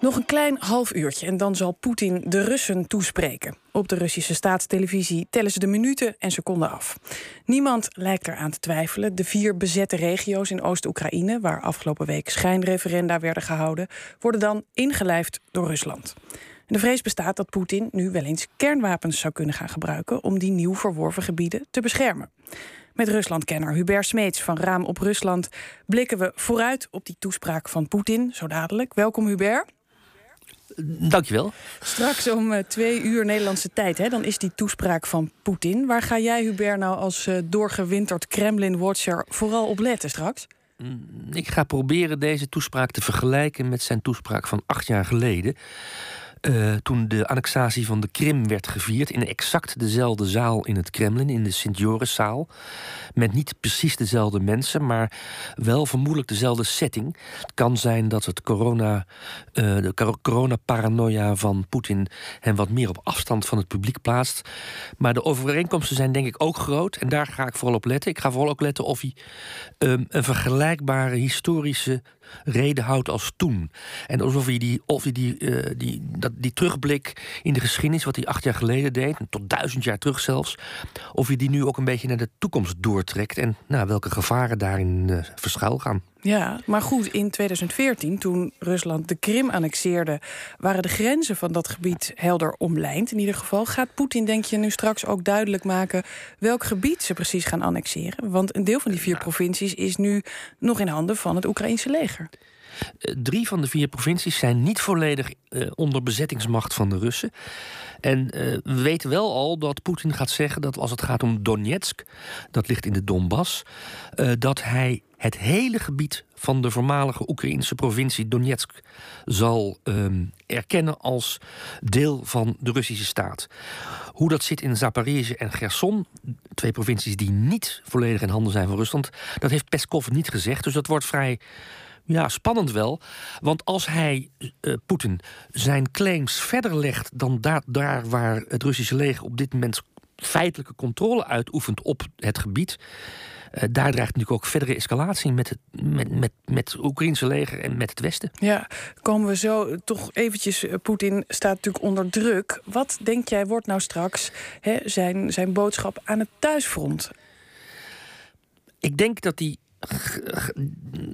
Nog een klein half uurtje en dan zal Poetin de Russen toespreken. Op de Russische staatstelevisie tellen ze de minuten en seconden af. Niemand lijkt eraan te twijfelen. De vier bezette regio's in Oost-Oekraïne, waar afgelopen week schijnreferenda werden gehouden, worden dan ingelijfd door Rusland. De vrees bestaat dat Poetin nu wel eens kernwapens zou kunnen gaan gebruiken om die nieuw verworven gebieden te beschermen. Met Ruslandkenner Hubert Smeets van Raam op Rusland blikken we vooruit op die toespraak van Poetin, zo dadelijk. Welkom Hubert. Dankjewel. Straks om uh, twee uur Nederlandse tijd, hè, dan is die toespraak van Poetin. Waar ga jij, Hubert, nou als uh, doorgewinterd Kremlin-watcher vooral op letten straks? Mm, ik ga proberen deze toespraak te vergelijken met zijn toespraak van acht jaar geleden. Uh, toen de annexatie van de Krim werd gevierd in exact dezelfde zaal in het Kremlin, in de Sint-Joriszaal. Met niet precies dezelfde mensen, maar wel vermoedelijk dezelfde setting. Het kan zijn dat het corona, uh, de coronaparanoia van Poetin hem wat meer op afstand van het publiek plaatst. Maar de overeenkomsten zijn denk ik ook groot en daar ga ik vooral op letten. Ik ga vooral ook letten of hij um, een vergelijkbare historische reden houdt als toen. En alsof hij die, of hij die, uh, die, dat, die terugblik in de geschiedenis, wat hij acht jaar geleden deed, tot duizend jaar terug zelfs, of hij die nu ook een beetje naar de toekomst doortrekt en nou, welke gevaren daarin uh, verschuil gaan. Ja, maar goed, in 2014, toen Rusland de Krim annexeerde, waren de grenzen van dat gebied helder omlijnd. In ieder geval gaat Poetin, denk je, nu straks ook duidelijk maken welk gebied ze precies gaan annexeren? Want een deel van die vier provincies is nu nog in handen van het Oekraïnse leger. Drie van de vier provincies zijn niet volledig uh, onder bezettingsmacht van de Russen. En uh, we weten wel al dat Poetin gaat zeggen dat als het gaat om Donetsk, dat ligt in de Donbass, dat hij het hele gebied van de voormalige Oekraïnse provincie Donetsk zal um, erkennen als deel van de Russische staat. Hoe dat zit in Zaporizhzhia en Gerson, twee provincies die niet volledig in handen zijn van Rusland, dat heeft Peskov niet gezegd. Dus dat wordt vrij ja, spannend wel. Want als hij, uh, Poetin, zijn claims verder legt dan daar, daar waar het Russische leger op dit moment feitelijke controle uitoefent op het gebied. Uh, daar dreigt natuurlijk ook verdere escalatie met het, met, met, met het Oekraïnse leger en met het Westen. Ja, komen we zo toch eventjes. Poetin staat natuurlijk onder druk. Wat denk jij wordt nou straks hè, zijn, zijn boodschap aan het thuisfront? Ik denk dat hij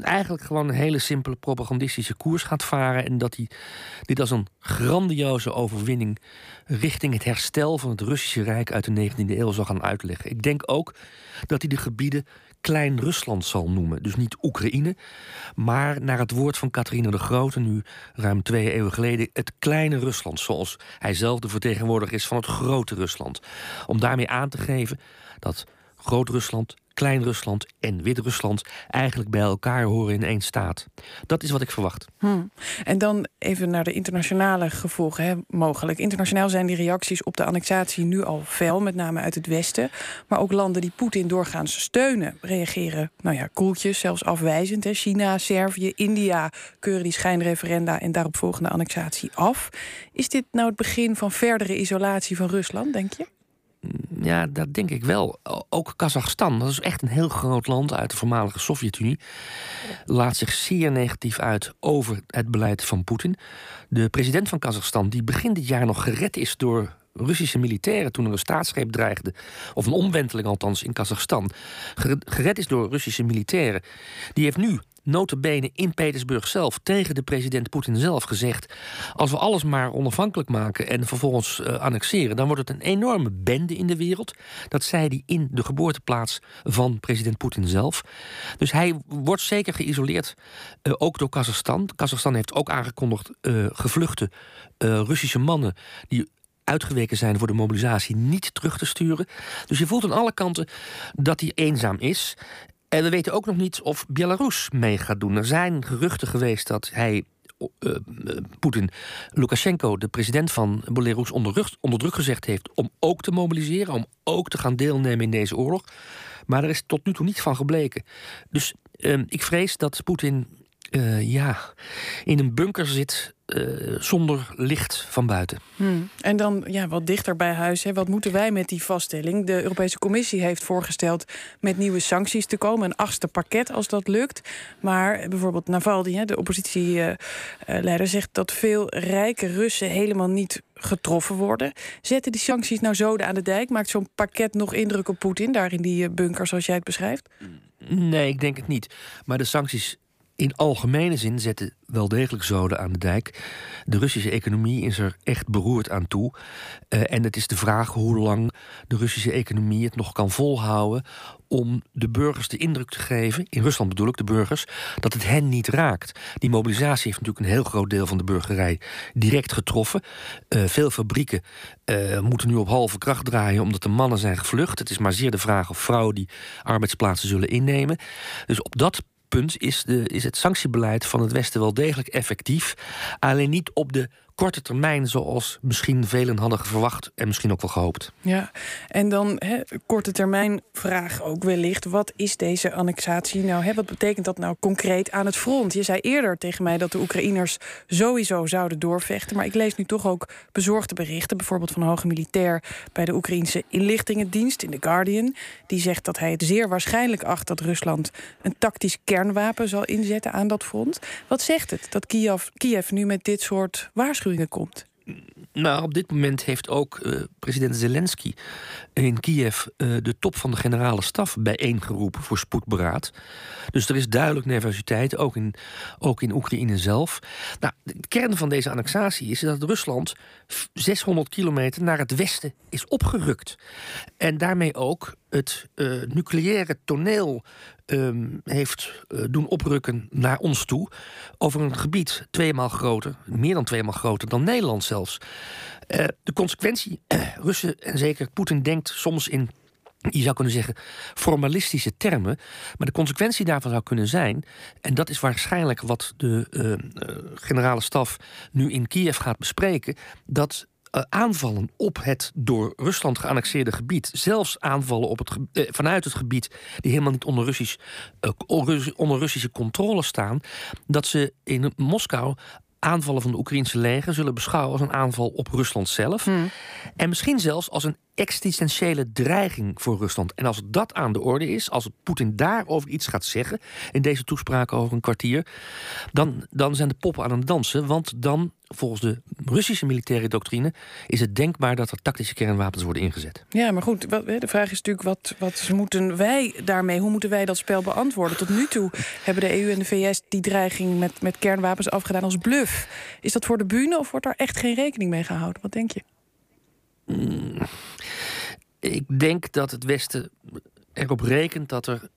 eigenlijk gewoon een hele simpele propagandistische koers gaat varen. En dat hij dit als een grandioze overwinning richting het herstel van het Russische Rijk uit de 19e eeuw zal gaan uitleggen. Ik denk ook dat hij de gebieden Klein Rusland zal noemen. Dus niet Oekraïne, maar naar het woord van Catharina de Grote, nu ruim twee eeuwen geleden, het kleine Rusland. Zoals hij zelf de vertegenwoordiger is van het grote Rusland. Om daarmee aan te geven dat Groot-Rusland Klein-Rusland en Wit-Rusland eigenlijk bij elkaar horen in één staat. Dat is wat ik verwacht. Hmm. En dan even naar de internationale gevolgen. Hè, mogelijk. Internationaal zijn die reacties op de annexatie nu al fel, met name uit het Westen. Maar ook landen die Poetin doorgaans steunen, reageren, nou ja, koeltjes, zelfs afwijzend. Hè. China, Servië, India keuren die schijnreferenda en daaropvolgende annexatie af. Is dit nou het begin van verdere isolatie van Rusland, denk je? Ja, dat denk ik wel. Ook Kazachstan, dat is echt een heel groot land uit de voormalige Sovjet-Unie. Laat zich zeer negatief uit over het beleid van Poetin. De president van Kazachstan, die begin dit jaar nog gered is door Russische militairen toen er een staatsgreep dreigde, of een omwenteling althans in Kazachstan, gered is door Russische militairen, die heeft nu notabene in Petersburg zelf tegen de president Poetin zelf gezegd: als we alles maar onafhankelijk maken en vervolgens uh, annexeren, dan wordt het een enorme bende in de wereld. Dat zei hij in de geboorteplaats van president Poetin zelf. Dus hij wordt zeker geïsoleerd, uh, ook door Kazachstan. Kazachstan heeft ook aangekondigd uh, gevluchte Russische mannen die uitgeweken zijn voor de mobilisatie niet terug te sturen. Dus je voelt aan alle kanten dat hij eenzaam is. En we weten ook nog niet of Belarus mee gaat doen. Er zijn geruchten geweest dat hij uh, Poetin Lukashenko, de president van Belarus, onder, druk gezegd heeft om ook te mobiliseren, om ook te gaan deelnemen in deze oorlog. Maar er is tot nu toe niet van gebleken. Dus uh, ik vrees dat Poetin uh, ja, in een bunker zit uh, zonder licht van buiten. Hmm. En dan ja, wat dichter bij huis. Hè. Wat moeten wij met die vaststelling? De Europese Commissie heeft voorgesteld met nieuwe sancties te komen. Een achtste pakket als dat lukt. Maar bijvoorbeeld Navalny, de oppositieleider, zegt dat veel rijke Russen helemaal niet getroffen worden. Zetten die sancties nou zoden aan de dijk? Maakt zo'n pakket nog indruk op Poetin, daar in die bunker zoals jij het beschrijft? Nee, ik denk het niet. Maar de sancties in algemene zin zetten wel degelijk zoden aan de dijk. De Russische economie is er echt beroerd aan toe. Uh, en het is de vraag hoe lang de Russische economie het nog kan volhouden om de burgers de indruk te geven, in Rusland bedoel ik de burgers, dat het hen niet raakt. Die mobilisatie heeft natuurlijk een heel groot deel van de burgerij direct getroffen. Uh, veel fabrieken uh, moeten nu op halve kracht draaien omdat de mannen zijn gevlucht. Het is maar zeer de vraag of vrouwen die arbeidsplaatsen zullen innemen. Dus op dat punt is, de, is het sanctiebeleid van het Westen wel degelijk effectief. Alleen niet op de korte termijn, zoals misschien velen hadden verwacht en misschien ook wel gehoopt. Ja, en dan he, korte termijn vraag ook wellicht: wat is deze annexatie nou? Wat betekent dat nou concreet aan het front? Je zei eerder tegen mij dat de Oekraïners sowieso zouden doorvechten, maar ik lees nu toch ook bezorgde berichten, bijvoorbeeld van een hoge militair bij de Oekraïnse inlichtingendienst in The Guardian, die zegt dat hij het zeer waarschijnlijk acht dat Rusland een tactisch kernwapen zal inzetten aan dat front. Wat zegt het dat Kiev, Kiev nu met dit soort waarschuwingen komt? Nou, op dit moment heeft ook uh, president Zelensky in Kiev uh, de top van de generale staf bijeengeroepen voor spoedberaad. Dus er is duidelijk nervositeit, ook in, ook in Oekraïne zelf. Nou, de kern van deze annexatie is dat Rusland 600 kilometer naar het westen is opgerukt. En daarmee ook het uh, nucleaire toneel um, heeft uh, doen oprukken naar ons toe. Over een gebied tweemaal groter, meer dan tweemaal groter dan Nederland zelfs. Uh, de consequentie, Russen en zeker Poetin denkt soms in je zou kunnen zeggen formalistische termen. Maar de consequentie daarvan zou kunnen zijn, en dat is waarschijnlijk wat de generale staf nu in Kiev gaat bespreken, dat aanvallen op het door Rusland geannexeerde gebied, zelfs aanvallen op het, uh, vanuit het gebied die helemaal niet onder, Russisch, uh, onder Russische controle staan, dat ze in Moskou aanvallen van de Oekraïnse leger zullen beschouwen als een aanval op Rusland zelf. Hmm. En misschien zelfs als een existentiële dreiging voor Rusland. En als dat aan de orde is, als Poetin daarover iets gaat zeggen in deze toespraak over een kwartier, dan, dan zijn de poppen aan het dansen. Want dan, volgens de Russische militaire doctrine, is het denkbaar dat er tactische kernwapens worden ingezet. Ja, maar goed, de vraag is natuurlijk: wat, wat moeten wij daarmee, hoe moeten wij dat spel beantwoorden? Tot nu toe hebben de EU en de VS die dreiging met, met kernwapens afgedaan als bluff. Is dat voor de bühne of wordt daar echt geen rekening mee gehouden? Wat denk je? Ik denk dat het Westen erop rekent dat er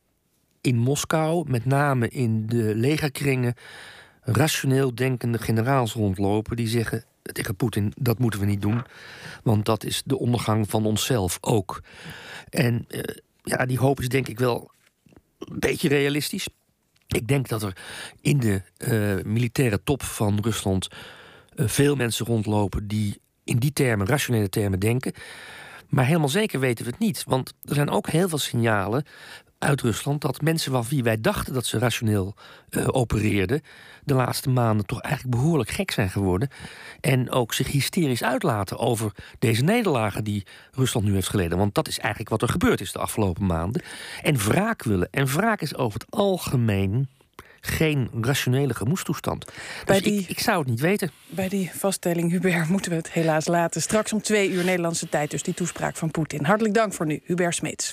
in Moskou, met name in de legerkringen, rationeel denkende generaals rondlopen die zeggen tegen Poetin: dat moeten we niet doen, want dat is de ondergang van onszelf ook. En uh, ja, die hoop is denk ik wel een beetje realistisch. Ik denk dat er in de uh, militaire top van Rusland uh, veel mensen rondlopen die in die termen, rationele termen denken. Maar helemaal zeker weten we het niet. Want er zijn ook heel veel signalen uit Rusland dat mensen van wie wij dachten dat ze rationeel uh, opereerden, de laatste maanden toch eigenlijk behoorlijk gek zijn geworden. En ook zich hysterisch uitlaten over deze nederlagen die Rusland nu heeft geleden. Want dat is eigenlijk wat er gebeurd is de afgelopen maanden. En wraak willen. En wraak is over het algemeen geen rationele gemoedstoestand. Dus bij die, ik, ik, zou het niet weten. Bij die vaststelling, Hubert, moeten we het helaas laten. Straks om twee uur Nederlandse tijd, dus die toespraak van Poetin. Hartelijk dank voor nu, Hubert Smeets.